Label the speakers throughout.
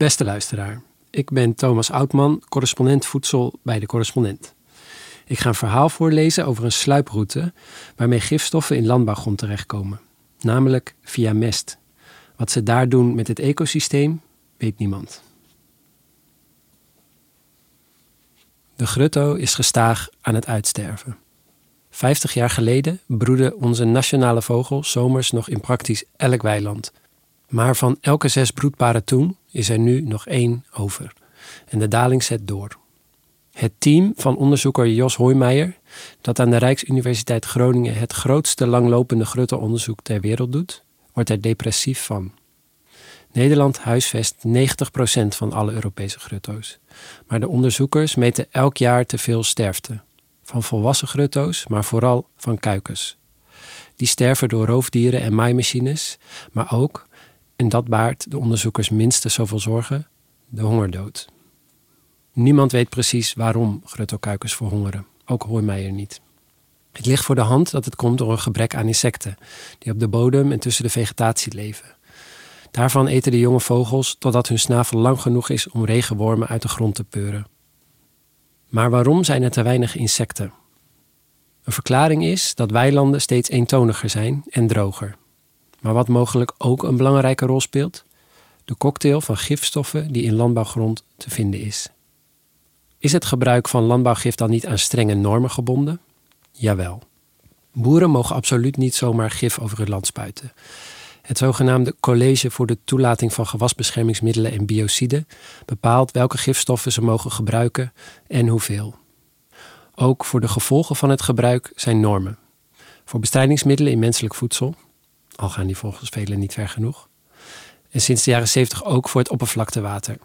Speaker 1: Beste luisteraar, ik ben Thomas Oudman, correspondent voedsel bij de correspondent. Ik ga een verhaal voorlezen over een sluiproute waarmee gifstoffen in landbouwgrond terechtkomen, namelijk via mest. Wat ze daar doen met het ecosysteem, weet niemand. De grutto is gestaag aan het uitsterven. Vijftig jaar geleden broedde onze nationale vogel zomers nog in praktisch elk weiland. Maar van elke zes broedparen toen is er nu nog één over. En de daling zet door. Het team van onderzoeker Jos Hoijmeijer, dat aan de Rijksuniversiteit Groningen het grootste langlopende grutteonderzoek ter wereld doet, wordt er depressief van. Nederland huisvest 90% van alle Europese grutto's. Maar de onderzoekers meten elk jaar te veel sterfte. Van volwassen grutto's, maar vooral van kuikens. Die sterven door roofdieren en maaimachines, maar ook, en dat baart de onderzoekers minstens zoveel zorgen, de hongerdood. Niemand weet precies waarom gruttokuikens verhongeren, ook Hoijmeijer niet. Het ligt voor de hand dat het komt door een gebrek aan insecten, die op de bodem en tussen de vegetatie leven. Daarvan eten de jonge vogels totdat hun snavel lang genoeg is om regenwormen uit de grond te peuren. Maar waarom zijn er te weinig insecten? Een verklaring is dat weilanden steeds eentoniger zijn en droger. Maar wat mogelijk ook een belangrijke rol speelt? De cocktail van gifstoffen die in landbouwgrond te vinden is. Is het gebruik van landbouwgif dan niet aan strenge normen gebonden? Jawel. Boeren mogen absoluut niet zomaar gif over hun land spuiten. Het zogenaamde College voor de toelating van gewasbeschermingsmiddelen en biociden bepaalt welke gifstoffen ze mogen gebruiken en hoeveel. Ook voor de gevolgen van het gebruik zijn normen. Voor bestrijdingsmiddelen in menselijk voedsel, al gaan die volgens velen niet ver genoeg. En sinds de jaren 70 ook voor het oppervlaktewater,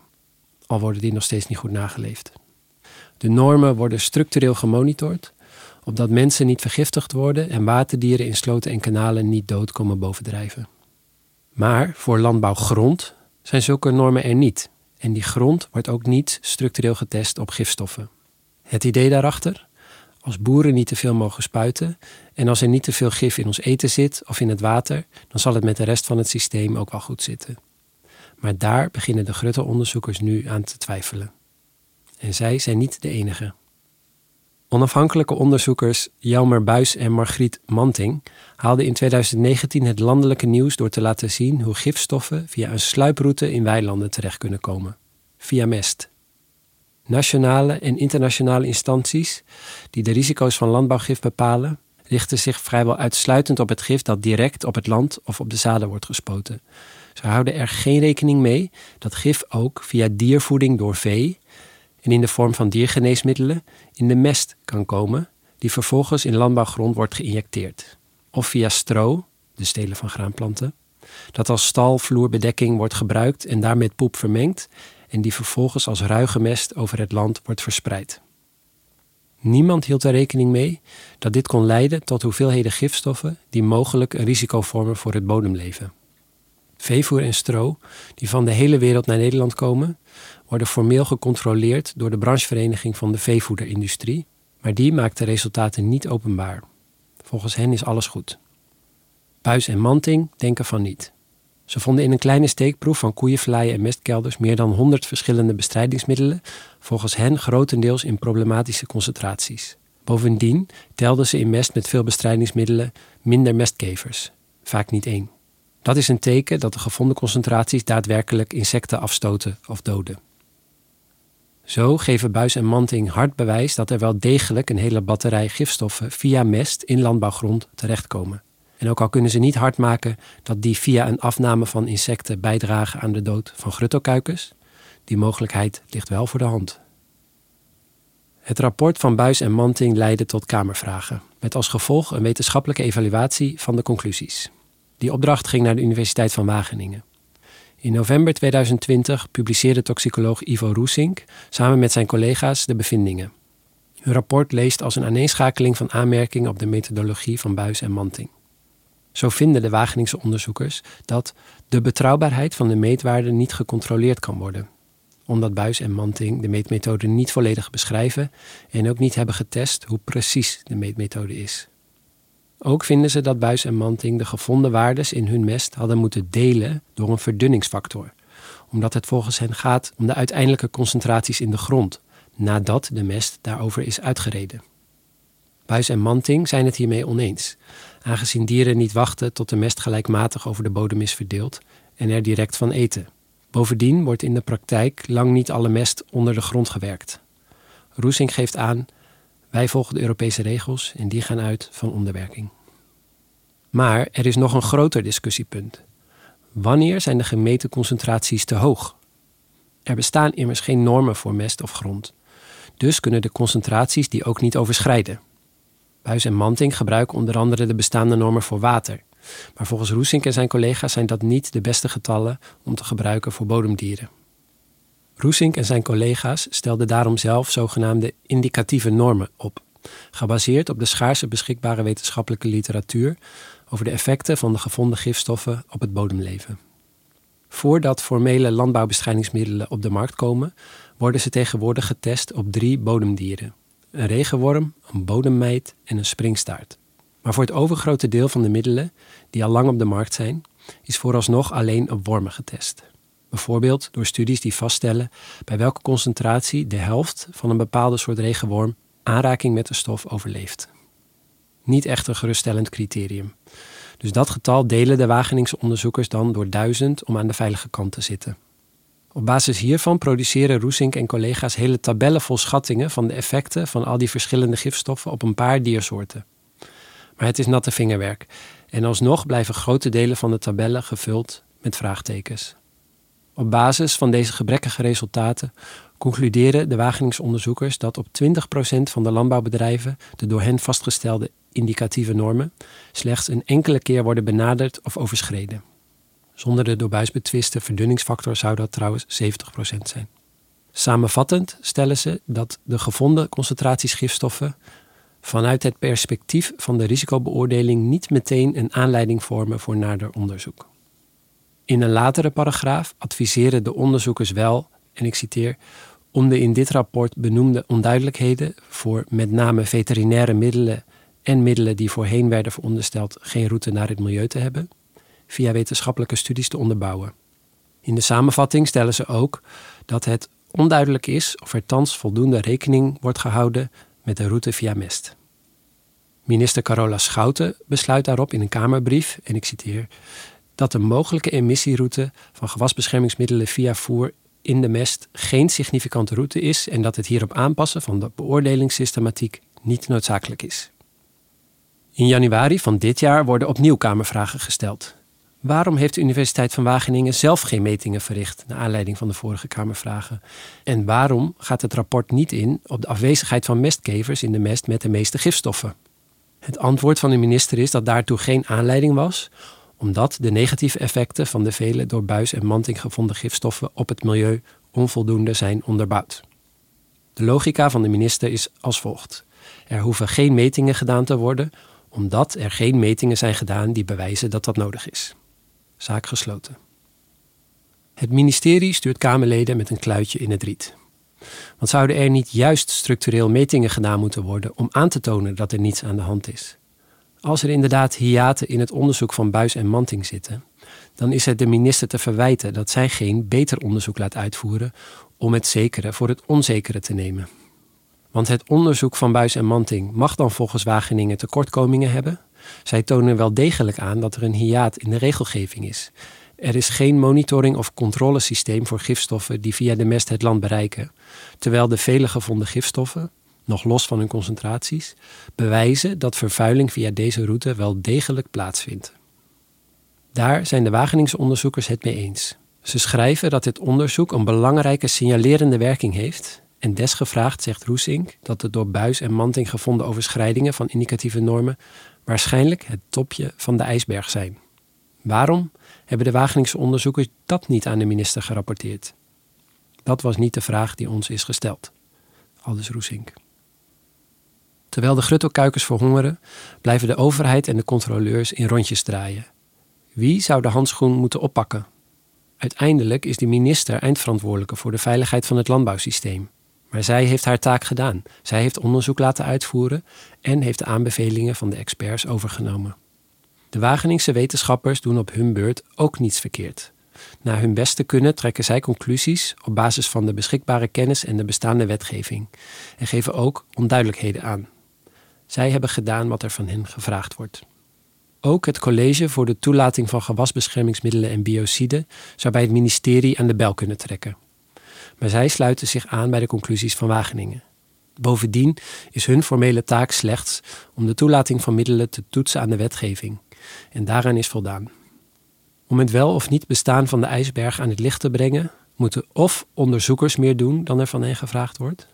Speaker 1: al worden die nog steeds niet goed nageleefd. De normen worden structureel gemonitord, opdat mensen niet vergiftigd worden en waterdieren in sloten en kanalen niet dood komen bovendrijven. Maar voor landbouwgrond zijn zulke normen er niet. En die grond wordt ook niet structureel getest op gifstoffen. Het idee daarachter? Als boeren niet te veel mogen spuiten en als er niet te veel gif in ons eten zit of in het water, dan zal het met de rest van het systeem ook wel goed zitten. Maar daar beginnen de grutteonderzoekers nu aan te twijfelen. En zij zijn niet de enige. Onafhankelijke onderzoekers Jelmer Buis en Margriet Manting haalden in 2019 het landelijke nieuws door te laten zien hoe gifstoffen via een sluiproute in weilanden terecht kunnen komen. Via mest. Nationale en internationale instanties die de risico's van landbouwgif bepalen, richten zich vrijwel uitsluitend op het gif dat direct op het land of op de zaden wordt gespoten. Ze houden er geen rekening mee dat gif ook via diervoeding door vee en in de vorm van diergeneesmiddelen in de mest kan komen, die vervolgens in landbouwgrond wordt geïnjecteerd. Of via stro, de stelen van graanplanten, dat als stalvloerbedekking wordt gebruikt en daarmee poep vermengt en die vervolgens als ruige mest over het land wordt verspreid. Niemand hield er rekening mee dat dit kon leiden tot hoeveelheden gifstoffen die mogelijk een risico vormen voor het bodemleven. Veevoer en stro, die van de hele wereld naar Nederland komen, worden formeel gecontroleerd door de branchevereniging van de veevoederindustrie, maar die maakt de resultaten niet openbaar. Volgens hen is alles goed. Buis en Manting denken van niet. Ze vonden in een kleine steekproef van koeienvleien en mestkelders meer dan 100 verschillende bestrijdingsmiddelen, volgens hen grotendeels in problematische concentraties. Bovendien telden ze in mest met veel bestrijdingsmiddelen minder mestkevers, vaak niet één. Dat is een teken dat de gevonden concentraties daadwerkelijk insecten afstoten of doden. Zo geven Buis en Manting hard bewijs dat er wel degelijk een hele batterij gifstoffen via mest in landbouwgrond terechtkomen. En ook al kunnen ze niet hard maken dat die via een afname van insecten bijdragen aan de dood van gruttokuikens, die mogelijkheid ligt wel voor de hand. Het rapport van Buis en Manting leidde tot Kamervragen, met als gevolg een wetenschappelijke evaluatie van de conclusies. Die opdracht ging naar de Universiteit van Wageningen. In november 2020 publiceerde toxicoloog Ivo Roesink samen met zijn collega's de bevindingen. Hun rapport leest als een aaneenschakeling van aanmerkingen op de methodologie van Buis en Manting. Zo vinden de Wageningse onderzoekers dat de betrouwbaarheid van de meetwaarden niet gecontroleerd kan worden, omdat Buis en Manting de meetmethode niet volledig beschrijven en ook niet hebben getest hoe precies de meetmethode is. Ook vinden ze dat Buis en Manting de gevonden waardes in hun mest hadden moeten delen door een verdunningsfactor, omdat het volgens hen gaat om de uiteindelijke concentraties in de grond, nadat de mest daarover is uitgereden. Buis en Manting zijn het hiermee oneens, aangezien dieren niet wachten tot de mest gelijkmatig over de bodem is verdeeld en er direct van eten. Bovendien wordt in de praktijk lang niet alle mest onder de grond gewerkt. Roesink geeft aan: wij volgen de Europese regels en die gaan uit van onderwerking. Maar er is nog een groter discussiepunt. Wanneer zijn de gemeten concentraties te hoog? Er bestaan immers geen normen voor mest of grond. Dus kunnen de concentraties die ook niet overschrijden. Buis en Manting gebruiken onder andere de bestaande normen voor water. Maar volgens Roesink en zijn collega's zijn dat niet de beste getallen om te gebruiken voor bodemdieren. Roesink en zijn collega's stelden daarom zelf zogenaamde indicatieve normen op, gebaseerd op de schaarse beschikbare wetenschappelijke literatuur over de effecten van de gevonden gifstoffen op het bodemleven. Voordat formele landbouwbestrijdingsmiddelen op de markt komen, worden ze tegenwoordig getest op drie bodemdieren: een regenworm, een bodemmeid en een springstaart. Maar voor het overgrote deel van de middelen die al lang op de markt zijn, is vooralsnog alleen op wormen getest. Bijvoorbeeld door studies die vaststellen bij welke concentratie de helft van een bepaalde soort regenworm aanraking met de stof overleeft. Niet echt een geruststellend criterium. Dus dat getal delen de Wageningse onderzoekers dan door duizend om aan de veilige kant te zitten. Op basis hiervan produceren Roesink en collega's hele tabellen vol schattingen van de effecten van al die verschillende gifstoffen op een paar diersoorten. Maar het is natte vingerwerk en alsnog blijven grote delen van de tabellen gevuld met vraagtekens. Op basis van deze gebrekkige resultaten concluderen de Wageningse onderzoekers dat op 20% van de landbouwbedrijven de door hen vastgestelde indicatieve normen slechts een enkele keer worden benaderd of overschreden. Zonder de door Buis betwiste verdunningsfactor zou dat trouwens 70% zijn. Samenvattend stellen ze dat de gevonden concentraties gifstoffen vanuit het perspectief van de risicobeoordeling niet meteen een aanleiding vormen voor nader onderzoek. In een latere paragraaf adviseren de onderzoekers wel, en ik citeer, om de in dit rapport benoemde onduidelijkheden voor met name veterinaire middelen en middelen die voorheen werden verondersteld geen route naar het milieu te hebben, via wetenschappelijke studies te onderbouwen. In de samenvatting stellen ze ook dat het onduidelijk is of er thans voldoende rekening wordt gehouden met de route via mest. Minister Carola Schouten besluit daarop in een Kamerbrief, en ik citeer, dat de mogelijke emissieroute van gewasbeschermingsmiddelen via voer in de mest geen significante route is en dat het hierop aanpassen van de beoordelingssystematiek niet noodzakelijk is. In januari van dit jaar worden opnieuw Kamervragen gesteld. Waarom heeft de Universiteit van Wageningen zelf geen metingen verricht naar aanleiding van de vorige Kamervragen? En waarom gaat het rapport niet in op de afwezigheid van mestkevers in de mest met de meeste gifstoffen? Het antwoord van de minister is dat daartoe geen aanleiding was, omdat de negatieve effecten van de vele door buis en manting gevonden gifstoffen op het milieu onvoldoende zijn onderbouwd. De logica van de minister is als volgt: er hoeven geen metingen gedaan te worden, omdat er geen metingen zijn gedaan die bewijzen dat dat nodig is. Zaak gesloten. Het ministerie stuurt Kamerleden met een kluitje in het riet. Want zouden er niet juist structureel metingen gedaan moeten worden om aan te tonen dat er niets aan de hand is? Als er inderdaad hiaten in het onderzoek van Buis en Manting zitten, dan is het de minister te verwijten dat zij geen beter onderzoek laat uitvoeren om het zekere voor het onzekere te nemen. Want het onderzoek van Buis en Manting mag dan volgens Wageningen tekortkomingen hebben. Zij tonen wel degelijk aan dat er een hiaat in de regelgeving is. Er is geen monitoring- of controlesysteem voor gifstoffen die via de mest het land bereiken, terwijl de vele gevonden gifstoffen, nog los van hun concentraties, bewijzen dat vervuiling via deze route wel degelijk plaatsvindt. Daar zijn de Wageningse onderzoekers het mee eens. Ze schrijven dat dit onderzoek een belangrijke signalerende werking heeft en desgevraagd zegt Roesink dat de door Buis en Manting gevonden overschrijdingen van indicatieve normen waarschijnlijk het topje van de ijsberg zijn. Waarom hebben de Wageningse onderzoekers dat niet aan de minister gerapporteerd? Dat was niet de vraag die ons is gesteld. Aldus Roesink. Terwijl de gruttelkuikens verhongeren, blijven de overheid en de controleurs in rondjes draaien. Wie zou de handschoen moeten oppakken? Uiteindelijk is de minister eindverantwoordelijke voor de veiligheid van het landbouwsysteem. Maar zij heeft haar taak gedaan. Zij heeft onderzoek laten uitvoeren en heeft de aanbevelingen van de experts overgenomen. De Wageningse wetenschappers doen op hun beurt ook niets verkeerd. Naar hun beste kunnen trekken zij conclusies op basis van de beschikbare kennis en de bestaande wetgeving en geven ook onduidelijkheden aan. Zij hebben gedaan wat er van hen gevraagd wordt. Ook het College voor de Toelating van Gewasbeschermingsmiddelen en Biociden zou bij het ministerie aan de bel kunnen trekken. Maar zij sluiten zich aan bij de conclusies van Wageningen. Bovendien is hun formele taak slechts om de toelating van middelen te toetsen aan de wetgeving. En daaraan is voldaan. Om het wel of niet bestaan van de ijsberg aan het licht te brengen, moeten of onderzoekers meer doen dan er van hen gevraagd wordt,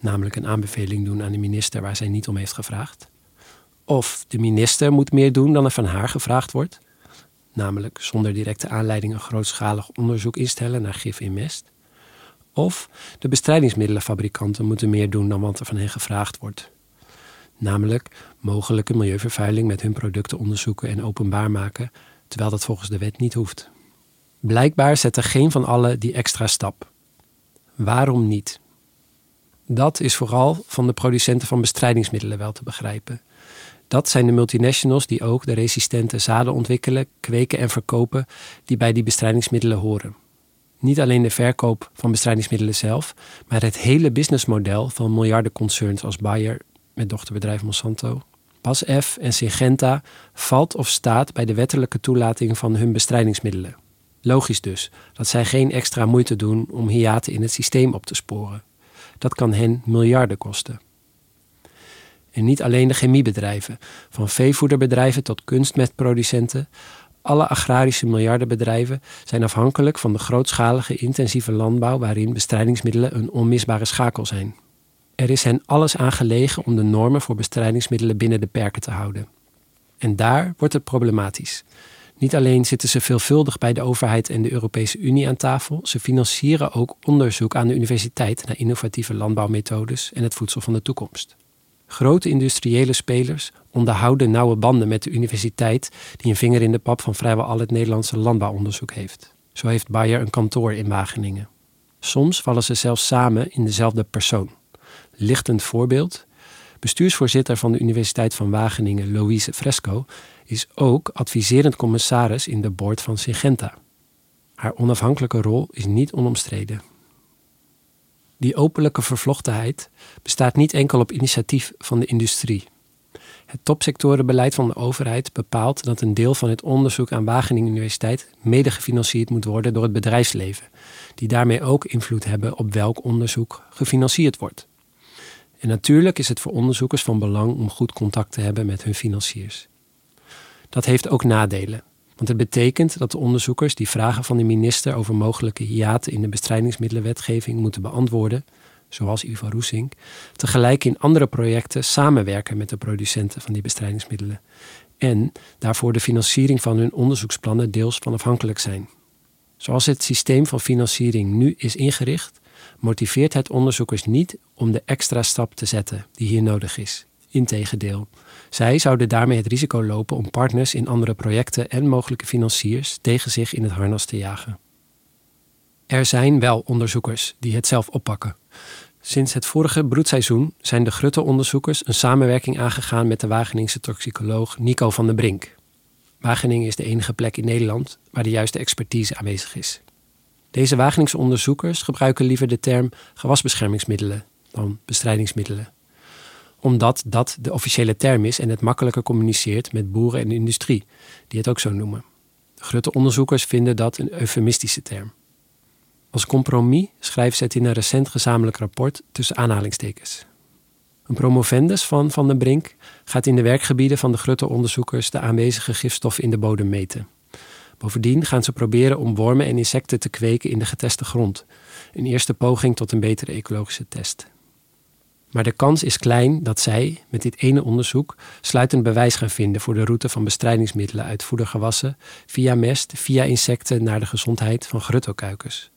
Speaker 1: namelijk een aanbeveling doen aan de minister waar zij niet om heeft gevraagd, of de minister moet meer doen dan er van haar gevraagd wordt, namelijk zonder directe aanleiding een grootschalig onderzoek instellen naar gif in mest, of de bestrijdingsmiddelenfabrikanten moeten meer doen dan wat er van hen gevraagd wordt. Namelijk mogelijke milieuvervuiling met hun producten onderzoeken en openbaar maken, terwijl dat volgens de wet niet hoeft. Blijkbaar zet er geen van allen die extra stap. Waarom niet? Dat is vooral van de producenten van bestrijdingsmiddelen wel te begrijpen. Dat zijn de multinationals die ook de resistente zaden ontwikkelen, kweken en verkopen die bij die bestrijdingsmiddelen horen. Niet alleen de verkoop van bestrijdingsmiddelen zelf, maar het hele businessmodel van miljardenconcerns als Bayer met dochterbedrijf Monsanto, BASF en Syngenta valt of staat bij de wettelijke toelating van hun bestrijdingsmiddelen. Logisch dus dat zij geen extra moeite doen om hiaten in het systeem op te sporen. Dat kan hen miljarden kosten. En niet alleen de chemiebedrijven, van veevoederbedrijven tot kunstmetproducenten, alle agrarische miljardenbedrijven zijn afhankelijk van de grootschalige intensieve landbouw waarin bestrijdingsmiddelen een onmisbare schakel zijn. Er is hen alles aan gelegen om de normen voor bestrijdingsmiddelen binnen de perken te houden. En daar wordt het problematisch. Niet alleen zitten ze veelvuldig bij de overheid en de Europese Unie aan tafel, ze financieren ook onderzoek aan de universiteit naar innovatieve landbouwmethodes en het voedsel van de toekomst. Grote industriële spelers onderhouden nauwe banden met de universiteit, die een vinger in de pap van vrijwel al het Nederlandse landbouwonderzoek heeft. Zo heeft Bayer een kantoor in Wageningen. Soms vallen ze zelfs samen in dezelfde persoon. Lichtend voorbeeld. Bestuursvoorzitter van de Universiteit van Wageningen, Louise Fresco, is ook adviserend commissaris in de board van Syngenta. Haar onafhankelijke rol is niet onomstreden. Die openlijke vervlochtenheid bestaat niet enkel op initiatief van de industrie. Het topsectorenbeleid van de overheid bepaalt dat een deel van het onderzoek aan Wageningen Universiteit mede gefinancierd moet worden door het bedrijfsleven, die daarmee ook invloed hebben op welk onderzoek gefinancierd wordt. En natuurlijk is het voor onderzoekers van belang om goed contact te hebben met hun financiers. Dat heeft ook nadelen. Want het betekent dat de onderzoekers die vragen van de minister over mogelijke hiaten in de bestrijdingsmiddelenwetgeving moeten beantwoorden, zoals Ivo Roesink, tegelijk in andere projecten samenwerken met de producenten van die bestrijdingsmiddelen. En daarvoor de financiering van hun onderzoeksplannen deels van afhankelijk zijn. Zoals het systeem van financiering nu is ingericht, motiveert het onderzoekers niet om de extra stap te zetten die hier nodig is. Integendeel, zij zouden daarmee het risico lopen om partners in andere projecten en mogelijke financiers tegen zich in het harnas te jagen. Er zijn wel onderzoekers die het zelf oppakken. Sinds het vorige broedseizoen zijn de Grutte-onderzoekers een samenwerking aangegaan met de Wageningse toxicoloog Nico van der Brink. Wageningen is de enige plek in Nederland waar de juiste expertise aanwezig is. Deze Wageningse onderzoekers gebruiken liever de term gewasbeschermingsmiddelen dan bestrijdingsmiddelen omdat dat de officiële term is en het makkelijker communiceert met boeren en industrie, die het ook zo noemen. Grutte onderzoekers vinden dat een eufemistische term. Als compromis schrijven ze het in een recent gezamenlijk rapport tussen aanhalingstekens. Een promovendus van Van den Brink gaat in de werkgebieden van de Grutte-onderzoekers de aanwezige gifstoffen in de bodem meten. Bovendien gaan ze proberen om wormen en insecten te kweken in de geteste grond. Een eerste poging tot een betere ecologische test. Maar de kans is klein dat zij met dit ene onderzoek sluitend bewijs gaan vinden voor de route van bestrijdingsmiddelen uit voedergewassen via mest, via insecten naar de gezondheid van gruttokuikens.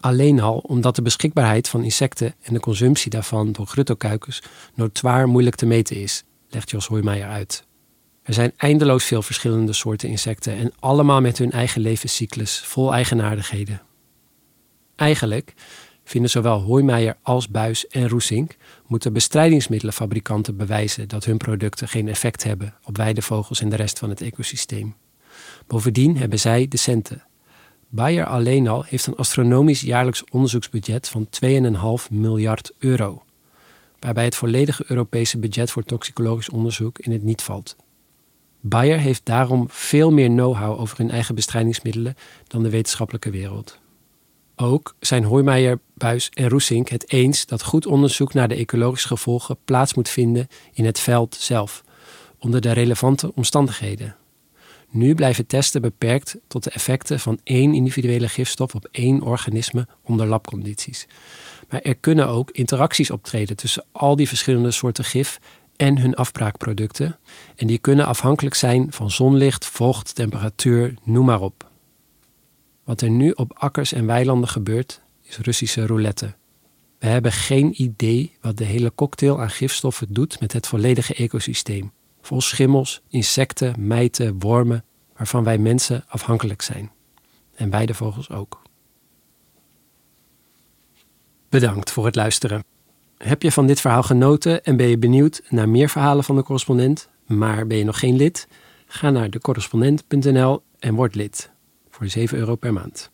Speaker 1: Alleen al omdat de beschikbaarheid van insecten en de consumptie daarvan door gruttokuikens notoir moeilijk te meten is, legt Jos Hoijmaier uit. Er zijn eindeloos veel verschillende soorten insecten en allemaal met hun eigen levenscyclus vol eigenaardigheden. Eigenlijk vinden zowel Hoijmeijer als Buis en Roesink moeten bestrijdingsmiddelenfabrikanten bewijzen dat hun producten geen effect hebben op weidevogels en de rest van het ecosysteem. Bovendien hebben zij de centen. Bayer alleen al heeft een astronomisch jaarlijks onderzoeksbudget van 2,5 miljard euro, waarbij het volledige Europese budget voor toxicologisch onderzoek in het niet valt. Bayer heeft daarom veel meer know-how over hun eigen bestrijdingsmiddelen dan de wetenschappelijke wereld. Ook zijn Hoijmeijer, Buis en Roesink het eens dat goed onderzoek naar de ecologische gevolgen plaats moet vinden in het veld zelf, onder de relevante omstandigheden. Nu blijven testen beperkt tot de effecten van één individuele gifstof op één organisme onder labcondities. Maar er kunnen ook interacties optreden tussen al die verschillende soorten gif en hun afbraakproducten. En die kunnen afhankelijk zijn van zonlicht, vocht, temperatuur, noem maar op. Wat er nu op akkers en weilanden gebeurt, is Russische roulette. We hebben geen idee wat de hele cocktail aan gifstoffen doet met het volledige ecosysteem. Vol schimmels, insecten, mijten, wormen, waarvan wij mensen afhankelijk zijn. En weidevogels ook. Bedankt voor het luisteren. Heb je van dit verhaal genoten en ben je benieuwd naar meer verhalen van de correspondent, maar ben je nog geen lid? Ga naar decorrespondent.nl en word lid voor 7 euro per maand.